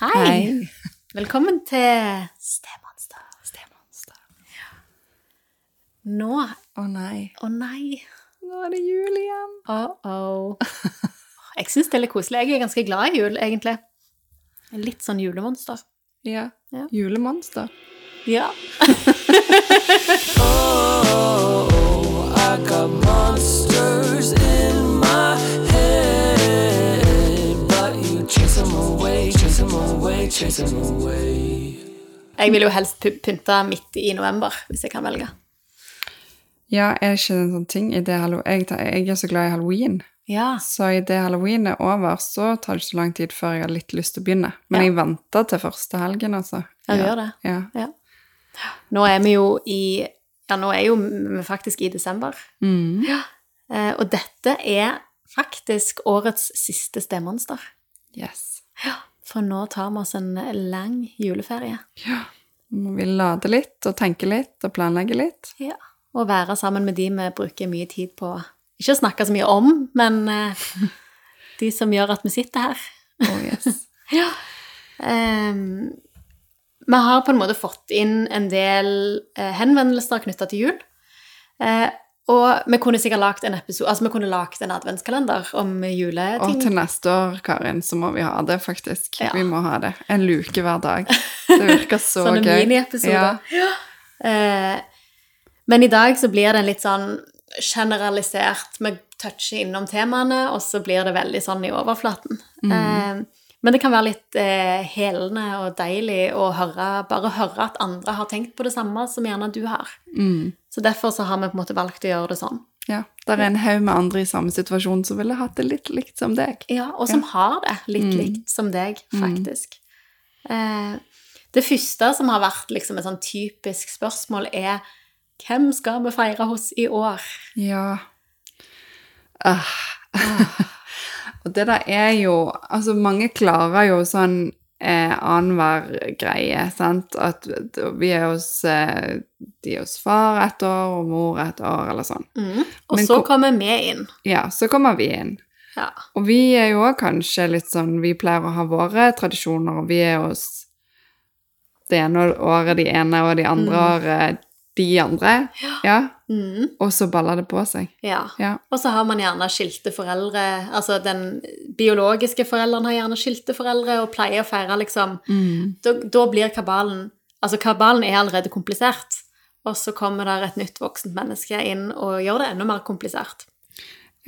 Hei. Velkommen til Stemonster. Stemonster. Nå Å nei. Å nei. Nå er det jul igjen. Uh-oh. Jeg syns det er litt koselig. Jeg er ganske glad i jul, egentlig. Litt sånn julemonster. Ja. Ja. Julemonster. Ja. I got monsters in Jeg vil jo helst pynte midt i november, hvis jeg kan velge. Ja, er ikke en sånn ting i det hallo... Jeg, jeg er så glad i halloween, Ja. så i det halloween er over, så tar det ikke så lang tid før jeg har litt lyst til å begynne. Men Ja. jeg venter til første helgen, altså. Ja, du gjør det. Ja. Ja. Nå er vi jo i Ja, nå er jo vi faktisk i desember. Mm. Eh, og dette er faktisk årets siste stemonster. Yes. For nå tar vi oss en lang juleferie. Ja. Vi lade litt og tenke litt og planlegge litt. Ja. Og være sammen med de vi bruker mye tid på Ikke å snakke så mye om, men eh, de som gjør at vi sitter her. Oh, yes. Ehm, vi har på en måte fått inn en del eh, henvendelser knytta til jul. Eh, og vi kunne sikkert lagt en episode, altså vi kunne lagt en adventskalender om juleting. Og til neste år, Karin, så må vi ha det, faktisk. Ja. Vi må ha det. En luke hver dag. Det virker så Sånne gøy. miniepisoder. Ja. Eh, men i dag så blir det en litt sånn generalisert Vi toucher innom temaene, og så blir det veldig sånn i overflaten. Mm. Eh, men det kan være litt eh, helende og deilig å høre, bare høre at andre har tenkt på det samme som gjerne du har. Mm. Så derfor så har vi på en måte valgt å gjøre det sånn. Ja, Det er en haug med andre i samme situasjon som ville hatt det litt likt som deg. Ja, og som har det litt Mm. likt som deg, faktisk. Eh, det første som har vært liksom et sånn typisk spørsmål, er hvem skal vi feire hos i år? Ja. Ah. Og det der er jo Altså, mange klarer jo sånn eh, annenhver greie, sant? At vi er hos eh, De er hos far et år, og mor et år, eller sånn. Mm. Og Men så kommer vi inn. Ja, så kommer vi inn. Ja. Og vi er jo kanskje litt sånn Vi pleier å ha våre tradisjoner, og vi er hos det ene året de ene, og de andre Mm. året de andre. Ja. Mm. Og så baller det på seg. ja. Ja. Og så har man gjerne skilte foreldre. Altså den biologiske forelderen har gjerne skilte foreldre og pleier å feire liksom Mm. da, da blir kabalen Altså, kabalen er allerede komplisert, og så kommer der et nytt voksent menneske inn og gjør det enda mer komplisert.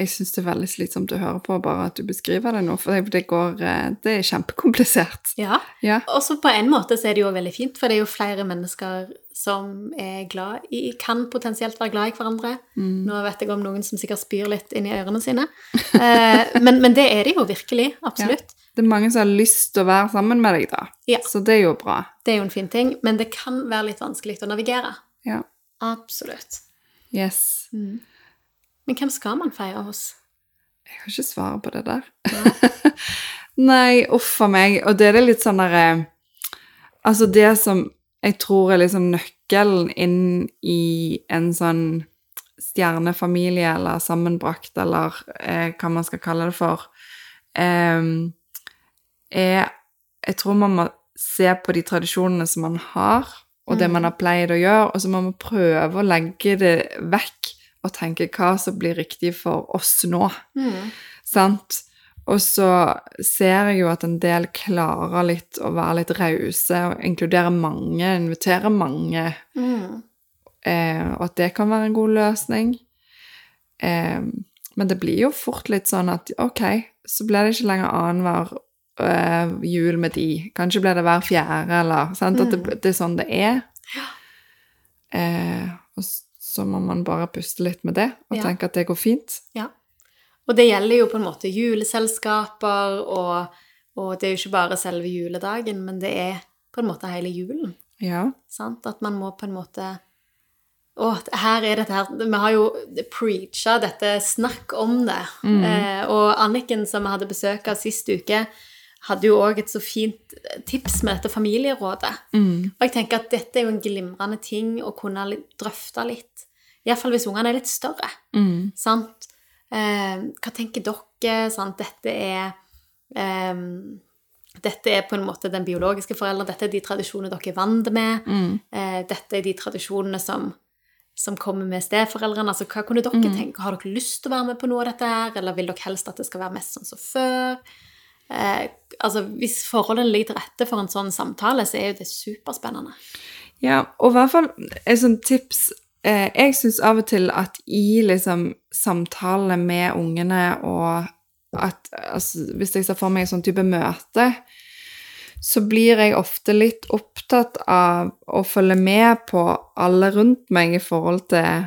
Jeg syns det er veldig slitsomt å høre på bare at du beskriver det nå, for det, går eh, Det er kjempekomplisert. Ja. Ja. Og så på en måte så er det jo veldig fint, for det er jo flere mennesker som er glad i Kan potensielt være glad i hverandre. Mm. Nå vet jeg om noen som sikkert spyr litt inn i ørene sine. Eh, men, men det er det jo virkelig. Absolutt. Det er mange som har lyst til å være sammen med deg, da. Ja. Så det er jo bra. Det er jo en fin ting, men det kan være litt vanskelig å navigere. Ja. Absolutt. Yes. Men hvem skal man feire hos? Jeg har ikke svaret på det der. Nei, uff a meg. Og det er det litt sånn derre Altså, det som jeg tror er liksom nøkkelen inn i en sånn stjernefamilie eller sammenbrakt, eller eh, hva man skal kalle det for, eh, er Jeg tror man må se på de tradisjonene som man har, og det man har pleid å gjøre, og så må man prøve å legge det vekk og tenke hva som blir riktig for oss nå. Sant? Og så ser jeg jo at en del klarer litt å være litt rause og inkludere mange, invitere mange, Mm. eh, og at det kan være en god løsning. Eh, men det blir jo fort litt sånn at ok, så ble det ikke lenger annenhver eh, jul med de. Kanskje ble det hver fjerde, eller sant? At det, det er sånn det er. Eh, og s- så må man bare puste litt med det og Ja. tenke at det går fint. Ja. Og det gjelder jo på en måte juleselskaper, og, og det er jo ikke bare selve juledagen, men det er på en måte hele julen. Ja. Sant? At man må på en måte Å, her er dette her Vi har jo preacha dette snakk om det. Eh, og Anniken, som vi hadde besøk av sist uke, hadde jo òg et så fint tips med dette familierådet. Mm. Og jeg tenker at dette er jo en glimrende ting å kunne drøfte litt. Iallfall hvis ungene er litt større. Mm. Sant? Eh, hva tenker dere? Sant? Dette er eh, dette er på en måte den biologiske forelderen, dette er de tradisjonene dere er vant med, Mm. eh, dette er de tradisjonene som, som kommer med steforeldrene. Altså, hva kunne dere Mm. tenke? Har dere lyst til å være med på noe av dette her, eller vil dere helst at det skal være mest sånn som før? Eh, altså, hvis forholdene ligger til rette for en sånn samtale, så er jo det superspennende. Ja, og i hvert fall et sånt tips eh, Jeg syns av og til at i liksom samtalene med ungene og at altså, Hvis jeg ser for meg en sånn type møte, så blir jeg ofte litt opptatt av å følge med på alle rundt meg i forhold til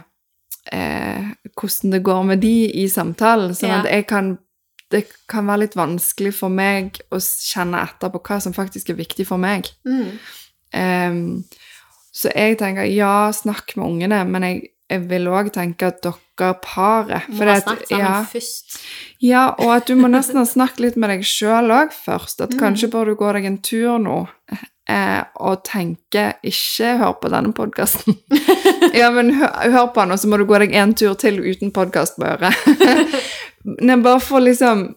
eh, hvordan det går med de i samtalen. Sånn Ja. at jeg kan Det kan være litt vanskelig for meg å kjenne etter på hva som faktisk er viktig for meg. Mm. Um, så jeg tenker ja, snakk med ungene, men jeg, jeg vil òg tenke at dere paret Må ha snakket sammen ja, først. ja, og at du må nesten ha snakket litt med deg sjøl òg først. At Mm. kanskje bør du gå deg en tur nå eh, og tenke Ikke hør på denne podkasten. ja, men hør, hør på den, og så må du gå deg en tur til uten podkast på øret. Nei, bare for liksom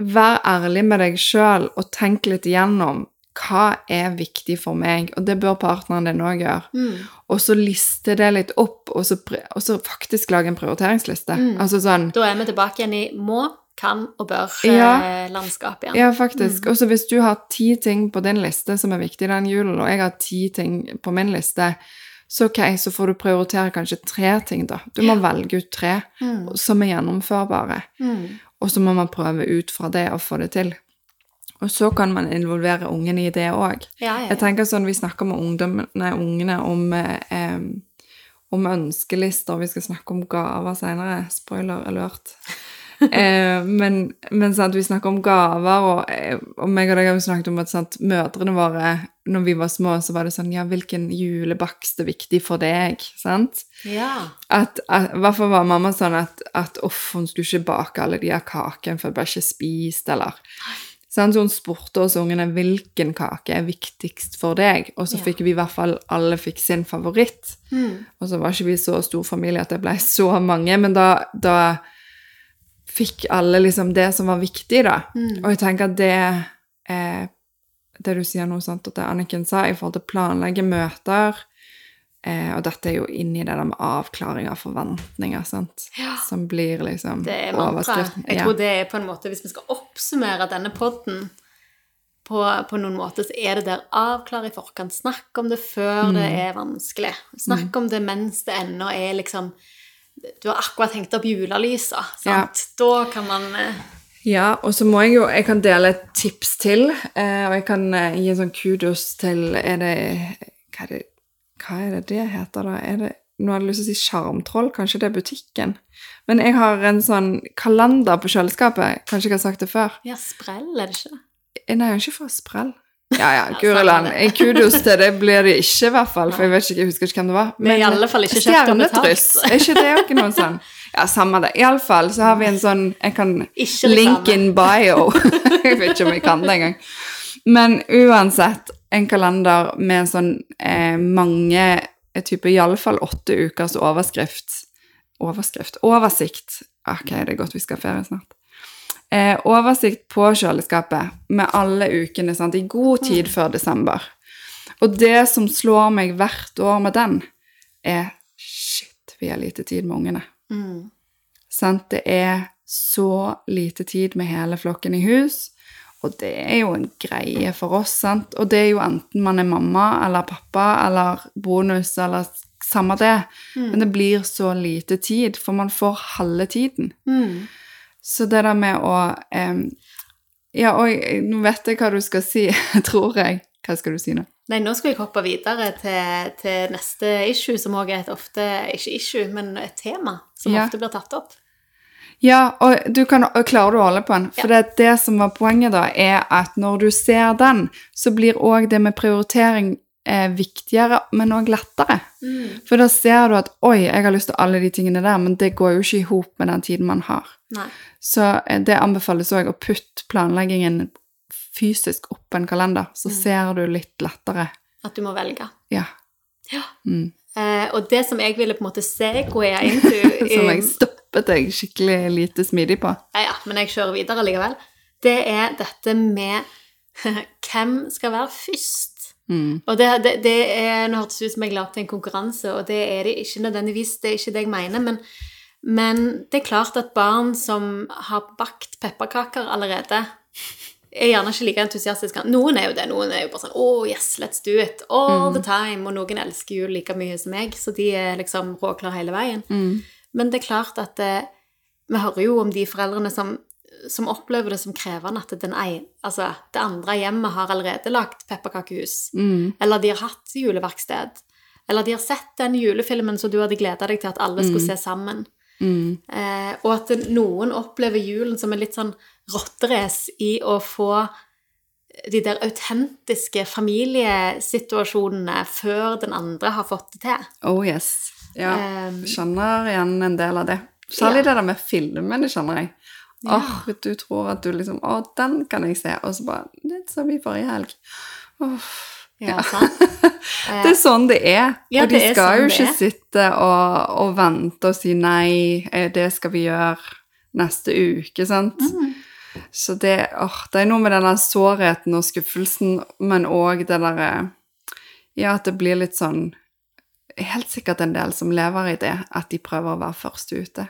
Vær ærlig med deg sjøl og tenk litt igjennom hva er viktig for meg, og det bør partneren din òg gjøre. Mm. Og så liste det litt opp, og så, og så faktisk lage en prioriteringsliste. Mm. Altså sånn Da er vi tilbake igjen i må, kan og bør Ja. eh, landskap igjen. Ja, faktisk. Mm. Og så hvis du har ti ting på din liste som er viktig den julen, og jeg har ti ting på min liste, så ok, så får du prioritere kanskje tre ting, da. Du må velge ut tre Mm. som er gjennomførbare. Mm. Og så må man prøve ut fra det og få det til. Og så kan man involvere ungene i det òg. Ja, ja, Jeg tenker sånn, Vi snakker med ungdommene, ungene om, eh, om ønskelister, vi skal snakke om gaver senere. Spoiler alert. Eh, men men sant, vi snakker om gaver, og, eh, og meg og deg har jo snakket om at sant, mødrene våre når vi var små, så var det sånn Ja, hvilken julebakst er viktig for deg? sant? ja. At, at, I hvert fall var mamma sånn at, at uff, hun skulle ikke bake alle de her kakene, for det ble ikke spist, eller Sant? Så hun spurte oss ungene hvilken kake er viktigst for deg, og så Ja. fikk vi i hvert fall alle fikk sin favoritt. Mm. Og så var ikke vi så stor familie at det ble så mange, men da, da fikk alle liksom det som var viktig, da. Mm. Og jeg tenker at det eh, Det du sier nå, sant, og det Anniken sa i forhold til å planlegge møter eh, Og dette er jo inni det der med avklaring av forventninger, sant, Ja. som blir liksom Det er overskriften. Jeg tror det er på en måte, Hvis vi skal oppsummere denne podden på, på noen måte, så er det der avklare i forkant. Snakk om det før det Mm. er vanskelig. Snakk om det mens det ennå er liksom Du har akkurat hengt opp julelysa, sant? Da kan man eh, Ja, og så må jeg jo Jeg kan dele et tips til, eh, og jeg kan eh, gi en sånn kudos til Er det Hva er det hva er det, det heter, da? Er det nå hadde jeg lyst til å si sjarmtroll, kanskje det er butikken. Men jeg har en sånn kalender på kjøleskapet, kanskje jeg har sagt det før. Ja, sprell, er det ikke? Nei, jeg har ikke fra sprell. Ja, ja, Ja, Guri land. En kudos til det blir det ikke, i hvert fall, for jeg vet ikke, jeg husker ikke hvem det var. Men, er i alle fall ikke kjøpt og betalt. Er ikke det også noe sånn? Ja, samme det. Iallfall så har vi en sånn Jeg kan Link in bio. jeg vet ikke om jeg kan det engang. Men uansett, en kalender med sånn eh, mange type iallfall åtte ukers overskrift. Overskrift? Oversikt. Ok, det er godt vi skal ha ferie snart. Eh, oversikt på kjøleskapet med alle ukene sant, i god tid før desember. Og det som slår meg hvert år med den, er shit, vi har lite tid med ungene. Mm. Sant? Det er så lite tid med hele flokken i hus, og det er jo en greie for oss, sant? Og det er jo enten man er mamma eller pappa eller bonus eller samme det, men det blir så lite tid, for man får halve tiden. Mm. Så det der med å um, Ja, og nå vet jeg hva du skal si, tror jeg. Hva skal du si nå? Nei, nå skal jeg hoppe videre til, til neste issue, som også er et ofte Ikke issue, men et tema som Ja. ofte blir tatt opp. Ja, og du kan, og klarer du å holde på den? For det, det som var poenget da, er at når du ser den, så blir òg det med prioritering eh, viktigere, men òg lettere. Mm. For da ser du at oi, jeg har lyst til alle de tingene der, men det går jo ikke i hop med den tiden man har. Nei. Så eh, det anbefales òg å putte planleggingen fysisk opp en kalender, så ser du litt lettere. At du må velge. Ja. Ja. Mm. Eh, og det som jeg ville på en måte segwaye into Som jeg stoppet deg skikkelig lite smidig på. ja, ja, Men jeg kjører videre likevel. det er dette med hvem skal være først. Mm. Og det, det, det er, Nå hørtes ut som jeg la opp til en konkurranse, og det er det ikke nødvendigvis. Det er ikke det jeg mener. Men, men det er klart at barn som har bakt pepperkaker allerede, er gjerne ikke like entusiastiske. Noen er jo det. Noen er jo bare sånn Oh, yes, let's do it. All the time. Og noen elsker jul like mye som meg, så de er liksom råklare hele veien. Men det er klart at det, vi hører jo om de foreldrene som, som opplever det som krevende at den ei, altså, det andre hjemmet har allerede lagt pepperkakehus. Eller de har hatt juleverksted. Eller de har sett den julefilmen som du hadde gleda deg til at alle skulle se sammen. Eh, og at noen opplever julen som en litt sånn rotterace i å få de der autentiske familiesituasjonene før den andre har fått det til. Oh yes. Ja. Um, Skjønner igjen en del av det. Særlig Ja. det der med filmene, skjønner jeg. Åh, du tror at du liksom Å, den kan jeg se. Og så bare Det sa vi forrige helg. Åh. Ja? Det er sånn det er. Ja, og de er skal sånn jo ikke sitte og, og vente og si nei, eh, det skal vi gjøre neste uke, sant? Mm. Så det, åh, det er noe med denne sårheten og skuffelsen, men òg det derre Ja, at det blir litt sånn Helt sikkert en del som lever i det, at de prøver å være først ute.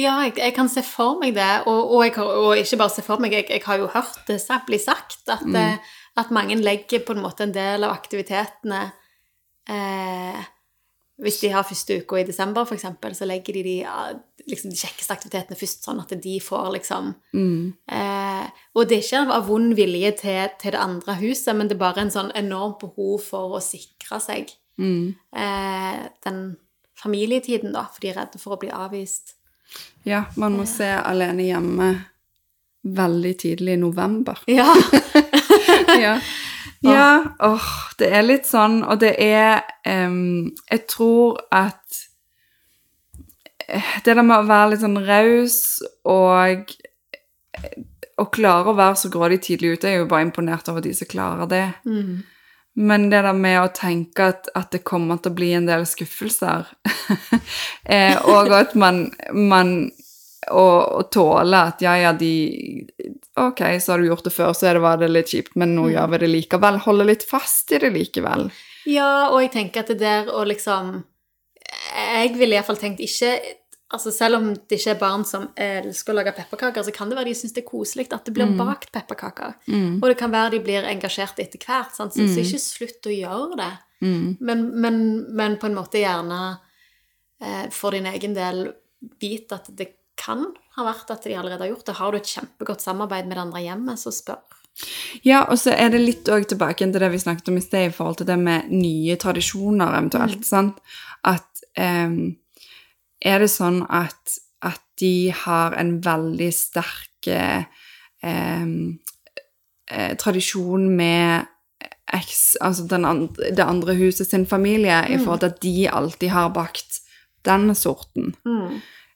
Ja, jeg, jeg kan se for meg det, og, og, har- og ikke bare se for meg, jeg, jeg har jo hørt det bli sagt, at, eh, at mange legger på en måte en del av aktivitetene eh, Hvis de har første uka i desember, eksempel, så legger de de, liksom, de kjekkeste aktivitetene først, sånn at de får liksom eh, Og det er ikke av vond vilje til, til det andre huset, men det er bare en sånn enormt behov for å sikre seg eh, den familietiden, da, for de er redde for å bli avvist. Ja, man må se alene hjemme veldig tidlig i november. Ja. ja. ja åh, det er litt sånn, og det er um, Jeg tror at eh, det der med å være litt sånn raus og å klare å være så grådig tidlig ute, jeg er jo bare imponert over de som klarer det. Men det der med å tenke at, at det kommer til å bli en del skuffelser, eh, og at man, man og tåle at ja, ja, de Ok, så har du gjort det før, så det, var det litt kjipt, men nå gjør vi det likevel. Holde litt fast i det likevel. ja, og jeg tenker at det der å liksom Jeg ville iallfall tenkt ikke altså Selv om det ikke er barn som elsker å lage pepperkaker, så kan det være de syns det er koselig at det blir bakt pepperkaker. Og det kan være de blir engasjert etter hvert. Sant? Så, så ikke slutt å gjøre det. Men, men, men på en måte gjerne eh, for din egen del vite at det kan ha vært at de allerede har gjort det. Har du et kjempegodt samarbeid med det andre hjemmet, så spør. Ja, og så er det litt tilbake til det vi snakket om i sted, i forhold til det med nye tradisjoner eventuelt. sant? At em, er det sånn at, at de har en veldig sterk eh, eh, tradisjon med eks, altså den andre, det andre huset sin familie, i forhold til at de alltid har bakt den sorten.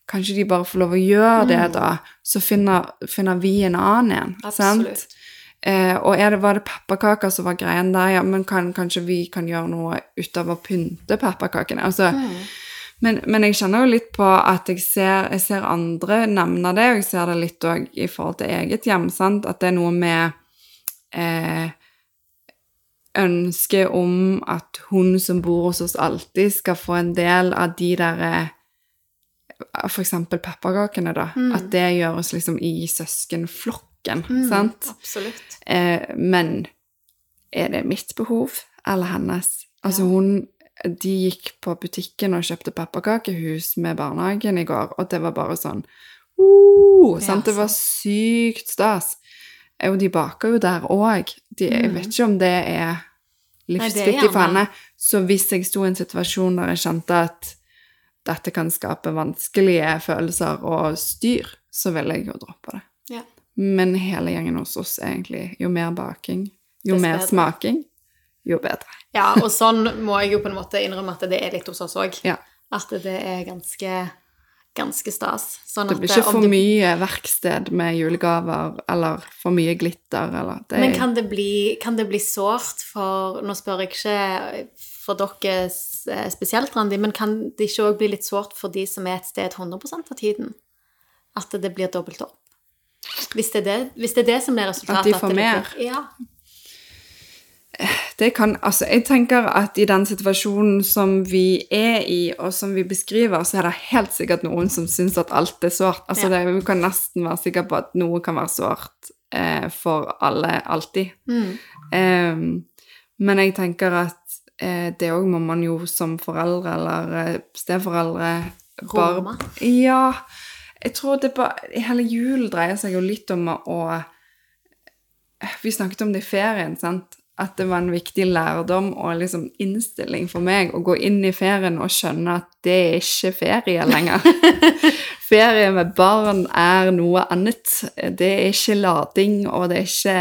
Kanskje de bare får lov å gjøre det, da, så finner, finner vi en annen en. sant? Eh, og er det, var det pepperkaker som var greien der? Ja, men kan, kanskje vi kan gjøre noe utover å pynte pepperkakene? Altså, men, men jeg kjenner jo litt på at jeg ser, jeg ser andre nevne det, og jeg ser det litt òg i forhold til eget hjem, sant? At det er noe med eh, ønsket om at hun som bor hos oss alltid skal få en del av de der F.eks. For eksempel pepperkakene, da. At det gjøres liksom i søskenflokken, sant? Absolutt. Eh, men er det mitt behov eller hennes? Altså, hun De gikk på butikken og kjøpte pepperkakehus med barnehagen i går, og det var bare sånn uh, sant? Det var sykt stas. Eh, Og de baker jo der òg. Jeg vet ikke om det er livsviktig for henne. Så hvis jeg sto i en situasjon der jeg kjente at dette kan skape vanskelige følelser og styr, så ville jeg jo droppe det. Ja. Men hele gjengen hos oss er egentlig jo mer baking, jo mer smaking, jo bedre. Ja, og sånn må jeg jo på en måte innrømme at det er litt hos oss òg. Ja. At det er ganske, ganske stas. Sånn Det blir ikke for det- mye verksted med julegaver, eller for mye glitter, eller det Men kan det, bli, kan det bli sårt for Nå spør jeg ikke for dere eh, spesielt, Randi, men kan det ikke òg bli litt sårt for de som er et sted 100% av tiden? At det blir dobbelt opp? Hvis det er det, det, er det som er resultatet. At de får det mer? Ja. Det kan, altså Jeg tenker at i den situasjonen som vi er i, og som vi beskriver, så er det helt sikkert noen som syns at alt er sårt. Altså Ja. det, Vi kan nesten være sikre på at noe kan være sårt eh, for alle alltid. Mm. Ehm, men jeg tenker at eh, det òg må man jo som foreldre eller eh, steforeldre Romme. Ja. Jeg tror det bare Hele julen dreier seg jo litt om å Vi snakket om det i ferien, sant? At det var en viktig lærdom og liksom innstilling for meg å gå inn i ferien og skjønne at det er ikke ferie lenger. ferie med barn er noe annet. Det er ikke lading, og det er ikke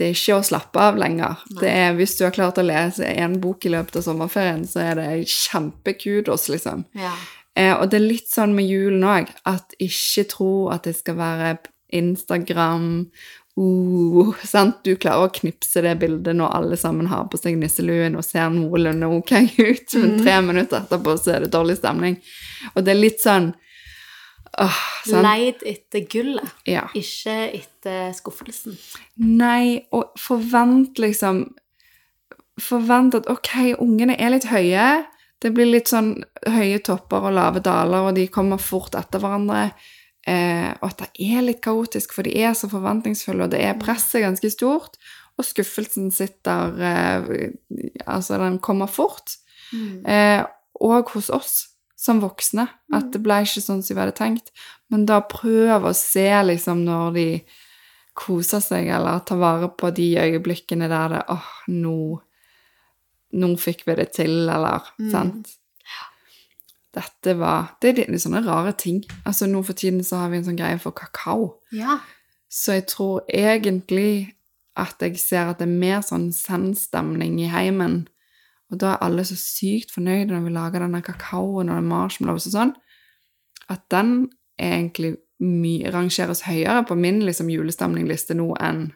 det er ikke å slappe av lenger. Det er, hvis du har klart å lese én bok i løpet av sommerferien, så er det kjempekudos, liksom. ja. Eh, og det er litt sånn med julen òg, at ikke tro at det skal være Instagram uh, sant? Du klarer å knipse det bildet når alle sammen har på seg nisseluen og ser noenlunde ok ut, men tre minutter etterpå så er det dårlig stemning. Og det er litt sånn åh, sant? Leid etter gullet, Ja. ikke etter skuffelsen. Nei, og forvent liksom Forvent at ok, ungene er litt høye. Det blir litt sånn høye topper og lave daler, og de kommer fort etter hverandre. Eh, og at det er litt kaotisk, for de er så forventningsfulle, og det er presset ganske stort. Og skuffelsen sitter eh, Altså, den kommer fort. Eh, og hos oss som voksne. At det ble ikke sånn som vi hadde tenkt. Men da prøv å se liksom når de koser seg, eller tar vare på de øyeblikkene der det åh, nå Nå fikk vi det til, eller sant? Dette var Det er litt sånne rare ting. Altså Nå for tiden så har vi en sånn greie for kakao. Ja. Så jeg tror egentlig at jeg ser at det er mer sånn zen-stemning i heimen. Og da er alle så sykt fornøyde når vi lager denne kakaoen og marshmallows og sånn, at den er egentlig rangeres høyere på min liksom, julestemningliste nå enn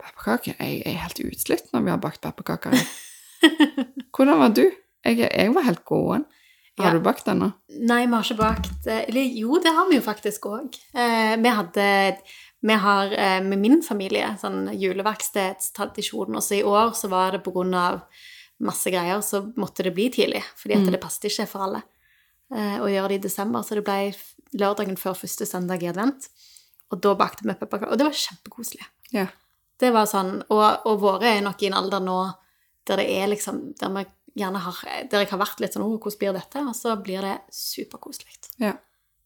pepperkaker. Jeg er helt utslitt når vi har bakt pepperkaker. Hvordan var du? Jeg, jeg var helt gåen. Har Ja. du bakt ennå? Nei, vi har ikke bakt eh, Eller jo, det har vi jo faktisk òg. Eh, vi hadde Vi har eh, med min familie sånn juleverkstedstradisjon, og så i år så var det på grunn av masse greier, så måtte det bli tidlig. Fordi at det passet ikke for alle eh, å gjøre det i desember, så det ble lørdagen før første søndag i advent. Og da bakte vi pepperkaker, og det var kjempekoselig. Ja. Det var sånn, og, og våre er nok i en alder nå der det er liksom Der vi gjerne har Der jeg har vært litt sånn «Åh, hvordan blir dette? Og så blir det superkoselig. ja.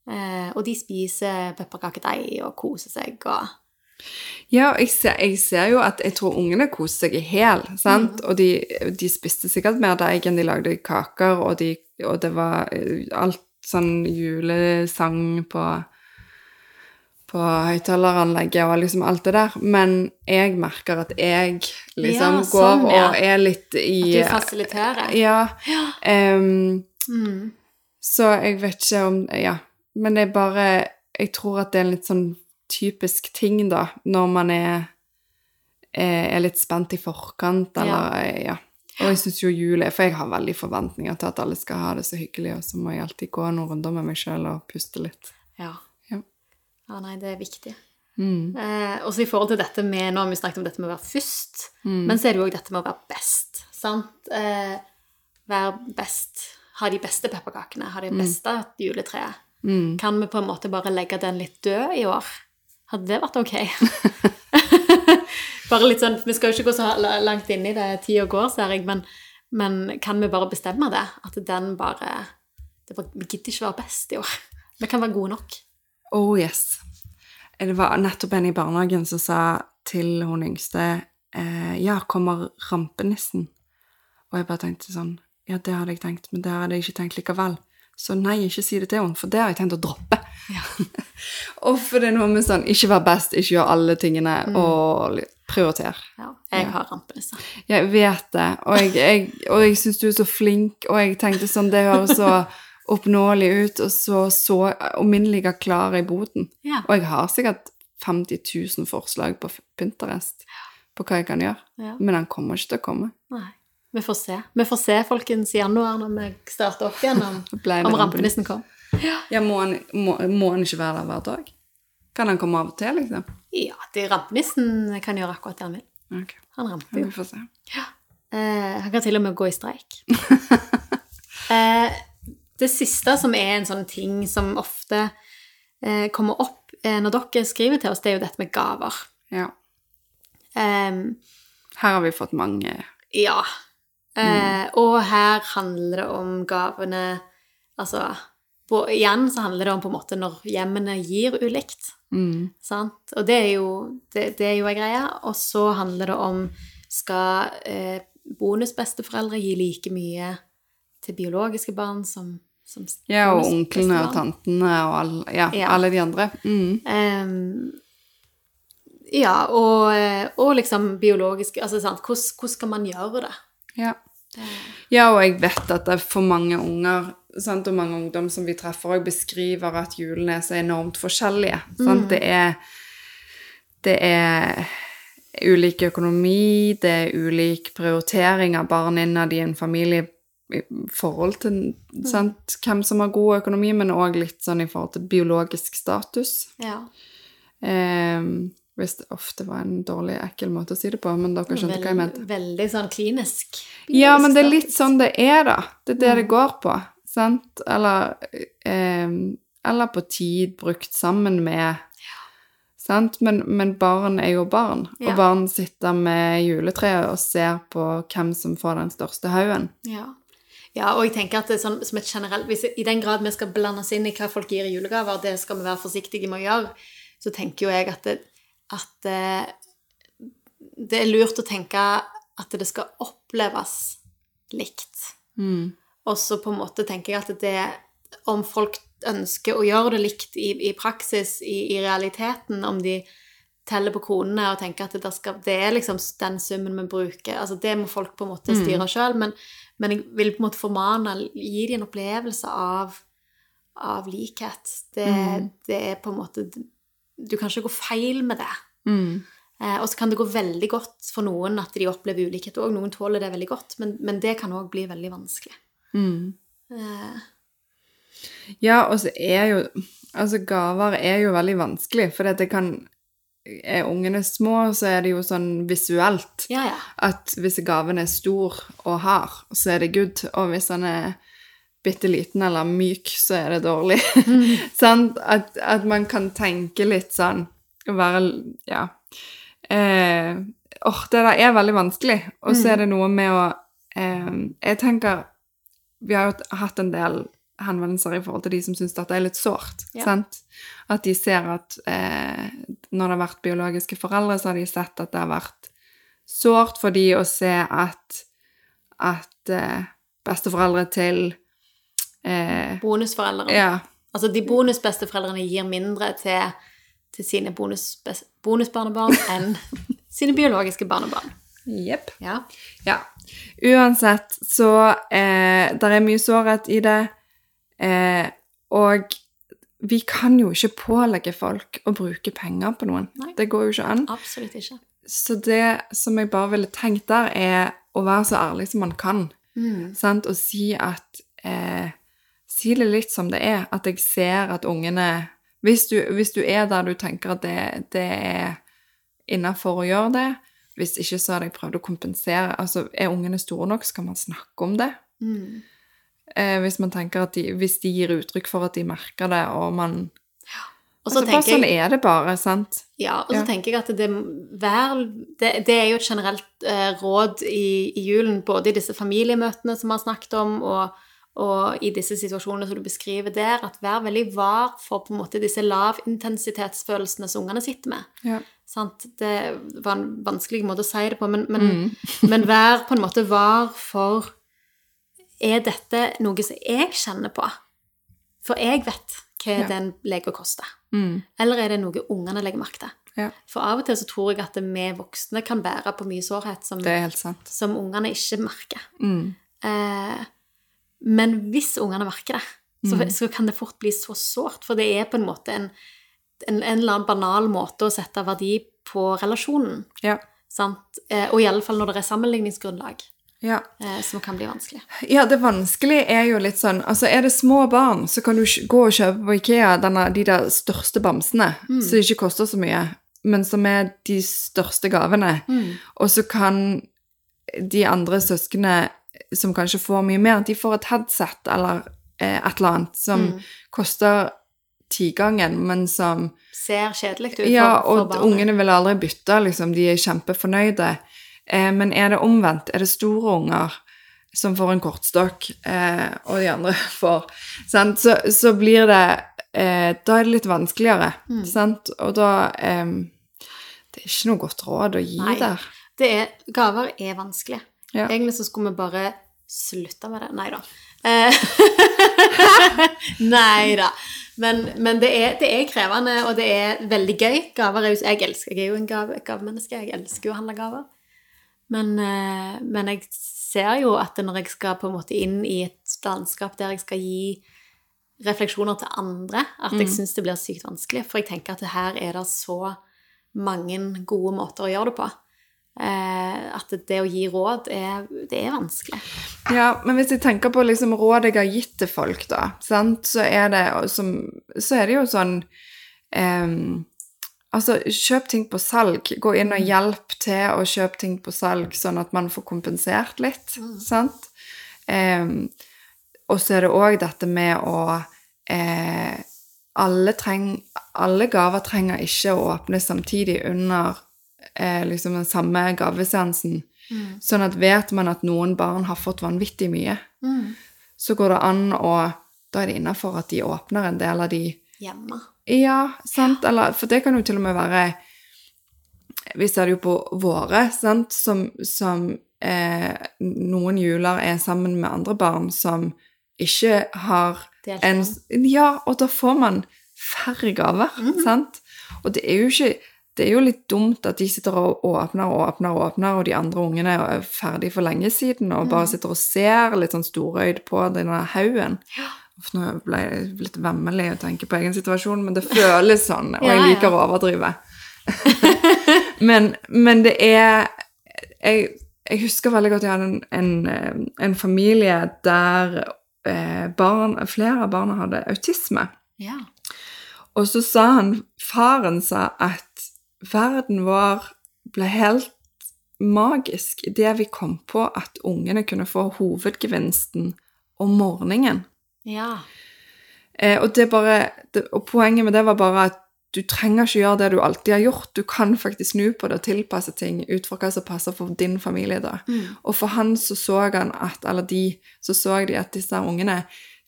Eh, og de spiser pepperkakedeig og koser seg og Ja, jeg ser, jeg ser jo at jeg tror ungene koser seg i hæl, sant? Og de, de spiste sikkert mer deig enn de lagde kaker, og, de, og det var eh, alt sånn julesang på på høyttaleranlegget og liksom alt det der, men jeg merker at jeg liksom Ja, går sånn, ja. og er litt i At du fasiliterer. Ja. em, Mm. så jeg vet ikke om Ja. Men det er bare Jeg tror at det er en litt sånn typisk ting, da, når man er, er, er litt spent i forkant, eller ja. ja. Og jeg syns jo jul er For jeg har veldig forventninger til at alle skal ha det så hyggelig, og så må jeg alltid gå noen runder med meg sjøl og puste litt. Ja. Ja. nei, det er viktig. Mm. Eh, og så i forhold til dette med Nå har vi snakket om dette med å være først, Mm. men så er det jo òg dette med å være best. Sant? Eh, være best. Ha de beste pepperkakene. Ha det beste juletreet. Mm. Kan vi på en måte bare legge den litt død i år? Hadde det vært ok? bare litt sånn, Vi skal jo ikke gå så langt inn i det, tida går, ser jeg, men, men kan vi bare bestemme det? At den bare, det bare Vi gidder ikke være best i år. Vi kan være gode nok. Oh yes. Det var nettopp en i barnehagen som sa til hun yngste eh, Ja, kommer rampenissen? Og jeg bare tenkte sånn Ja, det hadde jeg tenkt, men det hadde jeg ikke tenkt likevel. Så nei, ikke si det til henne, for det har jeg tenkt å droppe. Ja. og for det er noe med sånn Ikke vær best, ikke gjør alle tingene, og li- prioriter. Ja, jeg har rampenisse. Jeg vet det, og jeg, jeg, og jeg syns du er så flink, og jeg tenkte sånn Det høres så oppnåelig ut, og så, så ligger klar i boden. Ja. Og jeg har sikkert 50 000 forslag på Pinterest på hva jeg kan gjøre, ja. men han kommer ikke til å komme. Nei. Vi får se. Vi får se, folkens, i januar når vi starter opp igjen, om, om rampenissen? kom. Ja, må han, må, må han ikke være der hver dag? Kan han komme av og til, liksom? Ja, det rampenissen kan gjøre akkurat det han vil. Okay. Han ramper jo. vi får se. Eh, han kan til og med gå i streik. eh, det siste som er en sånn ting som ofte eh, kommer opp eh, når dere skriver til oss, det er jo dette med gaver. Ja. Um, Her har vi fått mange ja. Eh, Og her handler det om gavene Altså på, igjen så handler det om på en måte når hjemmene gir ulikt. mm. Sant? Og det er jo, det, det er jo en greie. Og så handler det om skal eh, bonusbesteforeldre gi like mye til biologiske barn som Ja, og onklene og tantene og alle, ja, Ja. alle de andre. Mm. Um, ja, og, eh, og liksom biologisk Altså, sant, hvordan, hvordan skal man gjøre det? Ja. ja, og jeg vet at det er for mange unger sant, og mange ungdom som vi treffer, og beskriver at julene er så enormt forskjellige. Sant? Det, er, det er ulik økonomi, det er ulik prioritering av barn innad i en familie forhold til sant, hvem som har god økonomi, men òg litt sånn i forhold til biologisk status. Ja. Eh, hvis det ofte var en dårlig, ekkel måte å si det på, men dere skjønte hva jeg mente. Veldig sånn klinisk. Ja, men det er litt sånn det er, da. Det er det det går på. Sant? Eller, eh, eller på tid brukt sammen med? Men, men barn er jo barn, Ja. og barn sitter med juletreet og ser på hvem som får den største haugen. Ja. Ja, og jeg tenker at det er sånn, som et generelt hvis, I den grad vi skal blande oss inn i hva folk gir i julegaver, det skal vi være forsiktige med å gjøre, så tenker jo jeg at det, at det, det er lurt å tenke at det skal oppleves likt. Mm. Og så på en måte tenker jeg at det Om folk ønsker å gjøre det likt i, i praksis, i, i realiteten, om de teller på kronene og tenker at det, skal, det er liksom den summen vi bruker altså Det må folk på en måte styre sjøl, men, men jeg vil på en måte formane Gi dem en opplevelse av, av likhet. Det, det er på en måte Du kan ikke gå feil med det. Mm. Eh, og så kan det gå veldig godt for noen at de opplever ulikhet òg. Noen tåler det veldig godt, men, men det kan òg bli veldig vanskelig. Mm. Eh, Ja, og så er jo Altså, gaver er jo veldig vanskelig, for det kan Er ungene små, så er det jo sånn visuelt. ja, ja. at hvis gaven er stor og hard, så er det good, og hvis den er bitte liten eller myk, så er det dårlig. Sant? At, at man kan tenke litt sånn være Ja. Eh, or, det der er veldig vanskelig. Og så er det noe med å eh, Jeg tenker Vi har jo hatt en del henvendelser i forhold til de som syns dette er litt sårt. Ja. sant? At de ser at eh, når det har vært biologiske foreldre, så har de sett at det har vært sårt for de å se at, at eh, besteforeldre til eh, Bonusforeldre. Ja. Altså de bonusbesteforeldrene gir mindre til, til sine bonus, bonusbarnebarn enn sine biologiske barnebarn. Jepp. Ja. Ja. Uansett, så eh, Det er mye sårhet i det. Eh, og vi kan jo ikke pålegge folk å bruke penger på noen. Nei. Det går jo ikke an. Absolutt ikke. Så det som jeg bare ville tenkt der, er å være så ærlig som man kan. Mm. Sant? Og si at eh, Si det litt som det er. At jeg ser at ungene Hvis du, hvis du er der du tenker at det, det er innafor å gjøre det Hvis ikke, så hadde jeg prøvd å kompensere. Altså, Er ungene store nok, så kan man snakke om det. Mm. Eh, hvis man tenker at de, hvis de gir uttrykk for at de merker det, og man Og så altså, Bare sånn er det bare, sant? Ja, og så Ja. tenker jeg at det, vær, det, det er jo et generelt eh, råd i, i julen, både i disse familiemøtene som vi har snakket om, og, og i disse situasjonene som du beskriver der, at vær veldig var for på en måte disse lavintensitetsfølelsene som ungene sitter med. Ja. Sant? Det var en vanskelig måte å si det på, men, men, men vær på en måte var for Er dette noe som jeg kjenner på? For jeg vet hva Ja. den legen koster. Mm. Eller er det noe ungene legger merke til? Ja. For av og til så tror jeg at vi voksne kan bære på mye sårhet som, som ungene ikke merker. Mm. Eh, men hvis ungene merker det, så, Mm. så kan det fort bli så sårt. For det er på en måte en, en, en eller annen banal måte å sette verdi på relasjonen. Ja. Sant? Eh, og iallfall når det er sammenligningsgrunnlag. Ja. eh, som kan bli vanskelig. Ja, det vanskelige er jo litt sånn Altså, er det små barn, så kan du gå og kjøpe på Ikea denne, de der største bamsene, som ikke koster så mye, men som er de største gavene. Og så kan de andre søsknene som kanskje får mye mer, de får et headset eller eh, et eller annet som koster tigangen, men som Ser kjedelig ut Ja, for, for og ungene vil aldri bytte, liksom. De er kjempefornøyde. Eh, men er det omvendt? Er det store unger som får en kortstokk, eh, og de andre får sant? Så, så blir det eh, Da er det litt vanskeligere, Mm. sant? Og da Det er ikke noe godt råd å gi Nei. der. Det er, gaver er vanskelig. Ja. Egentlig så skulle vi bare slutte med det. Nei da. Nei da. Men, men det, er, det er krevende, og det er veldig gøy. Gaver er jo Jeg elsker Jeg er jo en gave, gavemenneske. Jeg elsker jo å handle gaver. Men, eh, men jeg ser jo at når jeg skal på en måte inn i et landskap der jeg skal gi refleksjoner til andre, at jeg syns det blir sykt vanskelig. For jeg tenker at her er det så mange gode måter å gjøre det på. Eh, at det å gi råd er, det er vanskelig. Ja, men hvis jeg tenker på liksom råd jeg har gitt til folk, da, sant? Så, er det, som, så er det jo sånn ehm, Altså, kjøp ting på salg. Gå inn og hjelp til å kjøpe ting på salg, sånn at man får kompensert litt, sant? Ehm, og så er det òg dette med å eh, alle, treng, alle gaver trenger ikke å åpnes samtidig under eh, liksom den samme gaveseansen. Sånn at vet man at noen barn har fått vanvittig mye, så går det an å Da er det innafor at de åpner en del av de Hjemme. Ja, sant? Eller, for det kan jo til og med være Vi ser det jo på våre, sant, som, som eh, noen juler er sammen med andre barn som ikke har en. Ja, og da får man færre gaver, sant? Og det er jo ikke det er jo litt dumt at de sitter og åpner og åpner og åpner, og de andre ungene er ferdig for lenge siden og bare sitter og ser litt sånn storøyd på denne haugen. Nå ble jeg litt vemmelig å tenke på egen situasjon, men det føles sånn, og jeg liker å overdrive. men, men det er jeg, jeg husker veldig godt jeg hadde en, en, en familie der eh, barn, flere av barna hadde autisme. Ja. Og så sa han, faren sa at verden vår ble helt magisk idet vi kom på at ungene kunne få hovedgevinsten om morgenen. Ja. Eh, og, det bare, det, og poenget med det var bare at du trenger ikke gjøre det du alltid har gjort. Du kan faktisk snu på det og tilpasse ting ut fra hva som passer for din familie. da. Og for han så så han at, eller de, så så de at disse ungene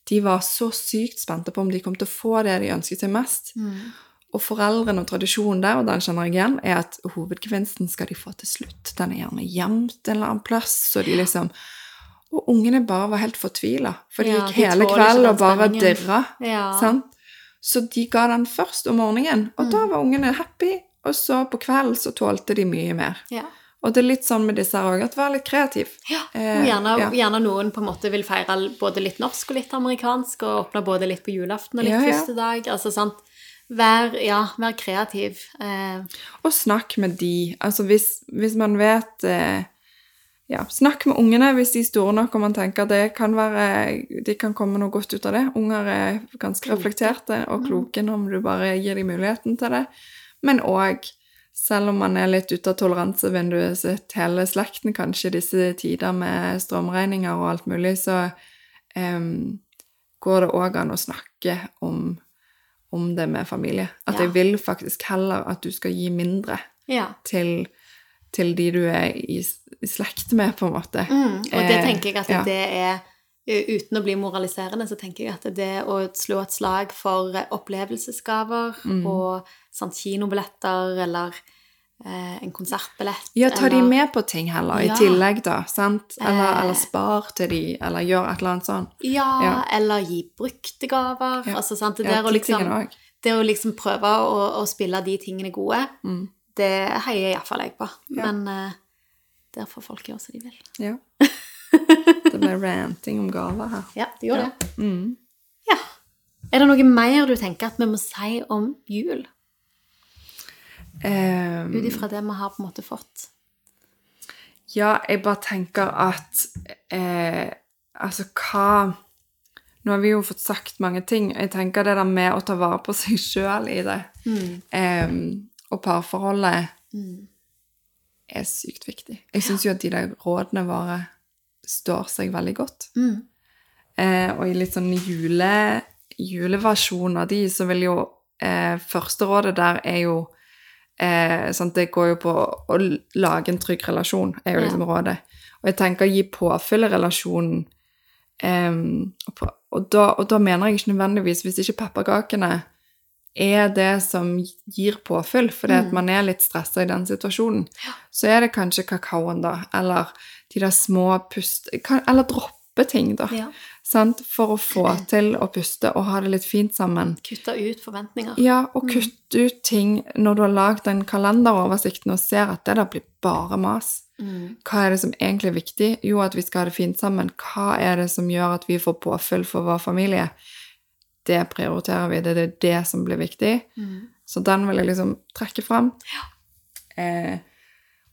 de var så sykt spente på om de kom til å få det de ønsket seg mest. Og foreldrene og tradisjonen der, og den kjenner jeg igjen, er at hovedgevinsten skal de få til slutt. Den er gjerne gjemt en eller annen plass, så de liksom Og ungene bare var helt fortvila, for de Ja, gikk hele kvelden og bare dirra. Ja. Så de ga den først om morgenen, og Mm. da var ungene happy. Og så på kvelden så tålte de mye mer. ja. Og det er litt sånn med disse her òg, at vær litt kreativ. Ja, Eh, og gjerne, ja. gjerne noen på en måte vil feire både litt norsk og litt amerikansk, og åpne både litt på julaften og litt ja. første dag. Altså, sant? Vær, ja, vær kreativ. Eh, Og snakk med de. Altså hvis, hvis man vet eh, Ja, snakk med ungene hvis de er store nok og man tenker det kan være De kan komme noe godt ut av det. Unger er ganske Kloke. reflekterte og kloke om du bare gir dem muligheten til det. Men òg, selv om man er litt ute av toleransevinduet sitt, hele slekten kanskje i disse tider med strømregninger og alt mulig, så um, går det òg an å snakke om, om det med familie. At Ja. jeg vil faktisk heller at du skal gi mindre ja. til, til de du er i, slekt med, på en måte. Mm, og det Eh, tenker jeg at ja. det er Uten å bli moraliserende, så tenker jeg at det å slå et slag for opplevelsesgaver Mm. og sant, kinobilletter eller eh, en konsertbillett Ja, ta de med på ting heller, Ja. i tillegg, da. sant? Eller, Eh. eller spar til de, eller gjør et eller annet sånn. Ja, Ja. eller gi brukte gaver. Altså, sant? Det, der å liksom, det å liksom prøve å, å spille de tingene gode, Mm. Det heier iallfall jeg på. Ja. Men eh, der får folk gjøre som de vil. Ja. Det ble ranting om gaver her. Ja, det gjør Ja. det. Mm. Ja. Er det noe mer du tenker at vi må si om jul? Um, Ut ifra det vi har på en måte fått? Ja, jeg bare tenker at eh, Altså, hva Nå har vi jo fått sagt mange ting. Jeg tenker det der med å ta vare på seg sjøl i det, eh, og parforholdet, er sykt viktig. Jeg syns jo at de der rådene våre står seg veldig godt. Eh, og i litt sånn jule, juleversjon av de, så vil jo eh, Første rådet der er jo eh, sant, Det går jo på å lage en trygg relasjon, er jo Ja. liksom rådet. Og jeg tenker å gi påfyll i relasjonen em, og, på, og, da, og da mener jeg ikke nødvendigvis Hvis ikke pepperkakene er det som gir påfyll, fordi at man er litt stressa i den situasjonen, så er det kanskje kakaoen, da, eller de der små pust... Eller droppe ting, da. Ja. Sant? For å få til å puste og ha det litt fint sammen. Kutte ut forventninger. Ja, og kutte ut ting når du har lagd den kalenderoversikten og ser at det der blir bare mas. Mm. Hva er det som egentlig er viktig? Jo, at vi skal ha det fint sammen. Hva er det som gjør at vi får påfyll for vår familie? Det prioriterer vi. Det er det som blir viktig. Mm. Så den vil jeg liksom trekke fram. Eh,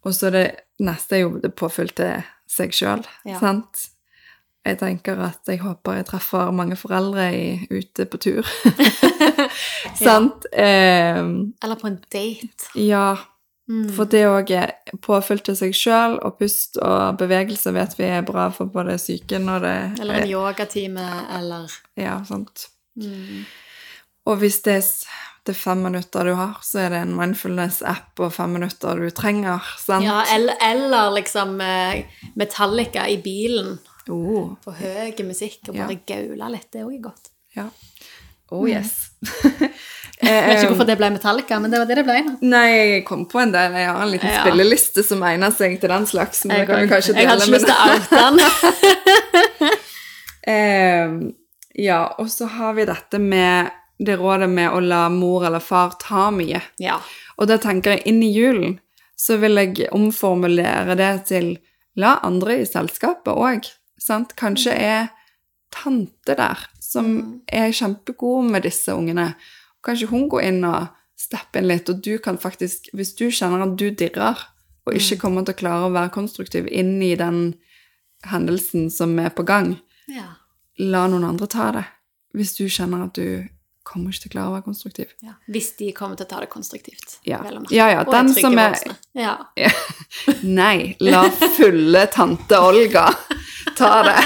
og så det neste er jo det påfylte seg sjøl, Ja. sant? Jeg tenker at jeg håper jeg treffer mange foreldre i, ute på tur. sant? Eh, Eller på en date. ja, Mm. for det òg er påfyll til seg sjøl, og pust og bevegelse vet vi er bra for både psyken og det Eller en yogatime, eller Ja, sant. Mm. Og hvis det er, fem minutter du har, så er det en mindfulness-app og fem minutter du trenger, sant? Ja, eller, eller liksom eh, Metallica i bilen. Oh, På høy musikk og Ja. bare gaule litt. Det òg er godt. ja. Oh yes. Jeg vet Eh, ikke hvorfor det ble Metallica, men det var det det ble. Nei, jeg kom på en del. Jeg har en liten Ja. spilleliste som egner seg til den slags. Men Jeg, kan vi jeg, hadde ikke lyst til å oute den. Ja, og så har vi dette med det rådet med å la mor eller far ta mye. Ja. Og da tenker jeg inn i julen, så vil jeg omformulere det til la andre i selskapet òg. Kanskje er tante der som er kjempegod med disse ungene. Kanskje hun går inn og stepper inn litt, og du kan faktisk, hvis du kjenner at du dirrer, og ikke kommer til å klare å være konstruktiv inn i den hendelsen som er på gang, ja. La noen andre ta det. Hvis du kjenner at du kommer ikke til å klare å være konstruktiv. ja. Hvis de kommer til å ta det konstruktivt. Ja. Ja, ja, den som er- ja. Ja. Nei, la fulle tante Olga ta det.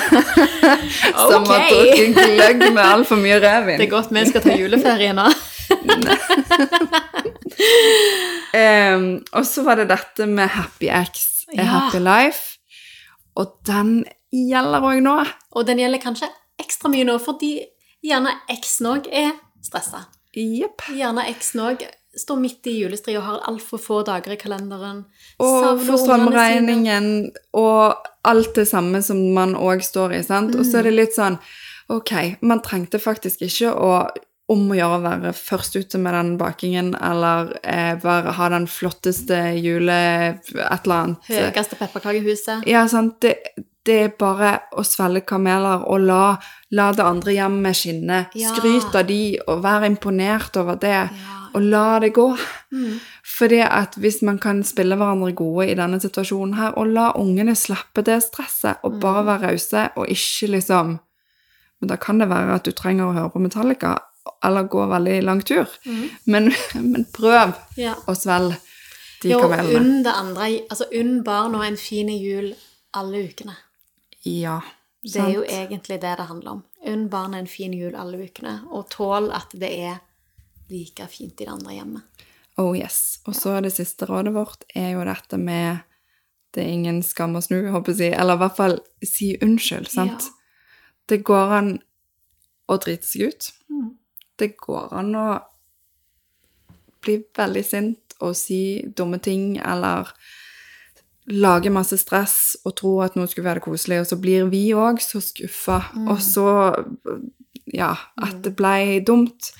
Som har drukket gløgg med altfor mye Det er godt vi skal ta juleferie nå. um, og så var det dette med Happy X. Happy Life. Og den gjelder òg nå. Og den gjelder kanskje ekstra mye nå, fordi gjerne eksen òg er stressa. Yep. Gjerne eksen òg står midt i julestria og har altfor få dager i kalenderen. Og ungene strømregningen og alt det samme som man òg står i, sant. Og så er det litt sånn Ok, man trengte faktisk ikke å om å gjøre å være først ute med den bakingen, eller eh, bare ha den flotteste jule... et eller annet. Høyeste pepperkakehuset. Ja, sant. Det, det er bare å svelge kameler og la, la det andre hjemmet skinne. Ja. Skryt av de og vær imponert over det. Ja. Og la det gå. Mm. Fordi at hvis man kan spille hverandre gode i denne situasjonen her, og la ungene slappe det stresset, og Mm. bare være rause, og ikke liksom Men da kan det være at du trenger å høre på Metallica, eller gå veldig lang tur. Men, men prøv Ja. å svelge de kamelene. Jo, unn det andre Altså unn barna en fin jul alle ukene. Ja. Det er jo egentlig det det handler om. Unn barna en fin jul alle ukene, og tål at det er like fint i det andre hjemmet. Oh yes. Og så det siste rådet vårt er jo dette med det er ingen skam å snu, håper jeg. Eller i hvert fall si unnskyld, sant? Ja. Det går an å drite seg ut. Mm. Det går an å bli veldig sint og si dumme ting, eller lage masse stress og tro at noe skulle være koselig, og så blir vi òg så skuffa, Mm. og så Ja, at det ble dumt.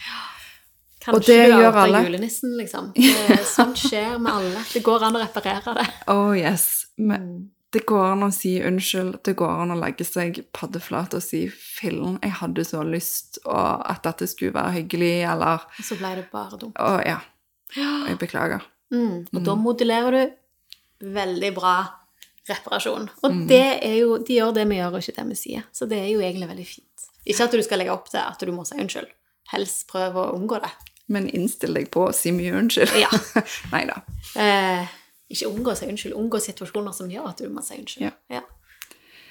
Kanskje Og det gjør alle. julenissen, liksom. Det, sånt skjer med alle. Det går an å reparere det. Oh yes. Men Mm. det går an å si unnskyld. Det går an å legge seg paddeflat og si 'fillen, jeg hadde så lyst', og at dette skulle være hyggelig, eller Og så ble det bare dumt. Å ja. Jeg beklager. Mm. Og da modulerer du veldig bra reparasjon. Og det er jo, de gjør det vi gjør, og ikke det vi sier. Så det er jo egentlig veldig fint. Ikke at du skal legge opp til at du må si unnskyld. Helst prøv å unngå det. Men innstill deg på å si mye unnskyld. Ja. Nei da. Eh, ikke unngå å si unnskyld, unngå situasjoner som gjør at du må si unnskyld. Ja.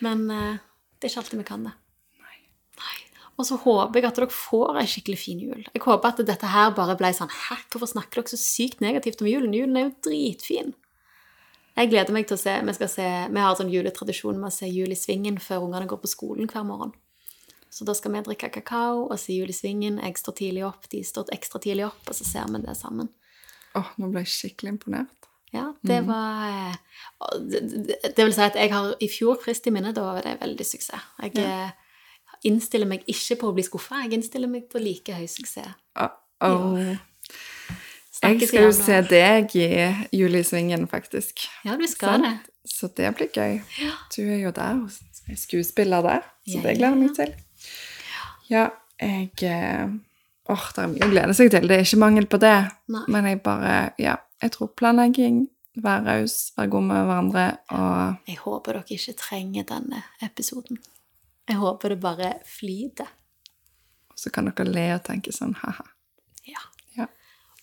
Men eh, det er ikke alltid vi kan det. Nei. Og så håper jeg at dere får ei skikkelig fin jul. Jeg håper at dette her bare ble sånn Hæ, hvorfor snakker dere så sykt negativt om julen? Julen er jo dritfin. Jeg gleder meg til å se Vi, se, vi har sånn juletradisjon med å se Jul i Svingen før ungene går på skolen hver morgen. Så da skal vi drikke kakao og se Jul i Svingen. Jeg står tidlig opp, de står ekstra tidlig opp, og så ser vi det sammen. Åh, nå ble jeg skikkelig imponert. Ja, det var eh, det, det, vil si at jeg har i fjor frist i minne, da var det veldig suksess. Jeg ja. innstiller meg ikke på å bli skuffa, jeg innstiller meg på like høy suksess. Åh, åh. Jeg skal jo se deg i Julisvingen, faktisk. Ja, du skal det. Så det blir gøy. Du er jo der, og er skuespiller der, så Ja, det gleder jeg meg til. Ja, jeg Åh, Åh, det er mye å glede seg til. Det er ikke mangel på det. Nei. Men jeg bare Ja, jeg tror planlegging, være raus, være god med hverandre og Jeg håper dere ikke trenger denne episoden. Jeg håper det bare flyter. så kan dere le og tenke sånn ha-ha.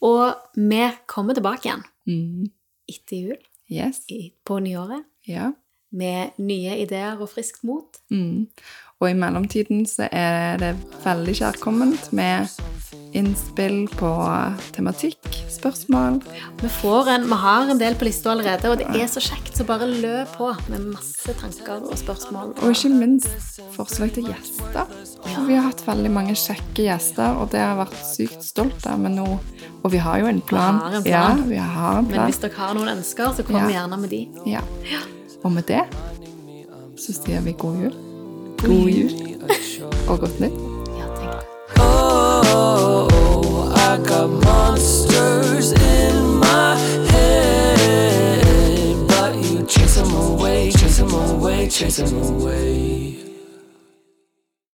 Og vi kommer tilbake igjen Mm. etter jul Yes. på nyåret Ja. med nye ideer og friskt mot. Mm. Og i mellomtiden så er det veldig kjærkomment med innspill på tematikk, spørsmål. Vi, får en, vi har en del på lista allerede, og det er så kjekt, så bare løp på med masse tanker og spørsmål. Og ikke minst forslag til gjester. Ja. vi har hatt veldig mange kjekke gjester, og det har jeg vært sykt stolt av. Men nå, og vi har jo en plan. Vi har en Ja, plan. vi har en Men hvis dere har noen ønsker, så kom Ja. gjerne med de. Ja. Og med det så sier vi god jul. God jul og godt nytt. Ja, tenk det. Oh, I got monsters in my head, but you chase them away, chase them away, chase them away.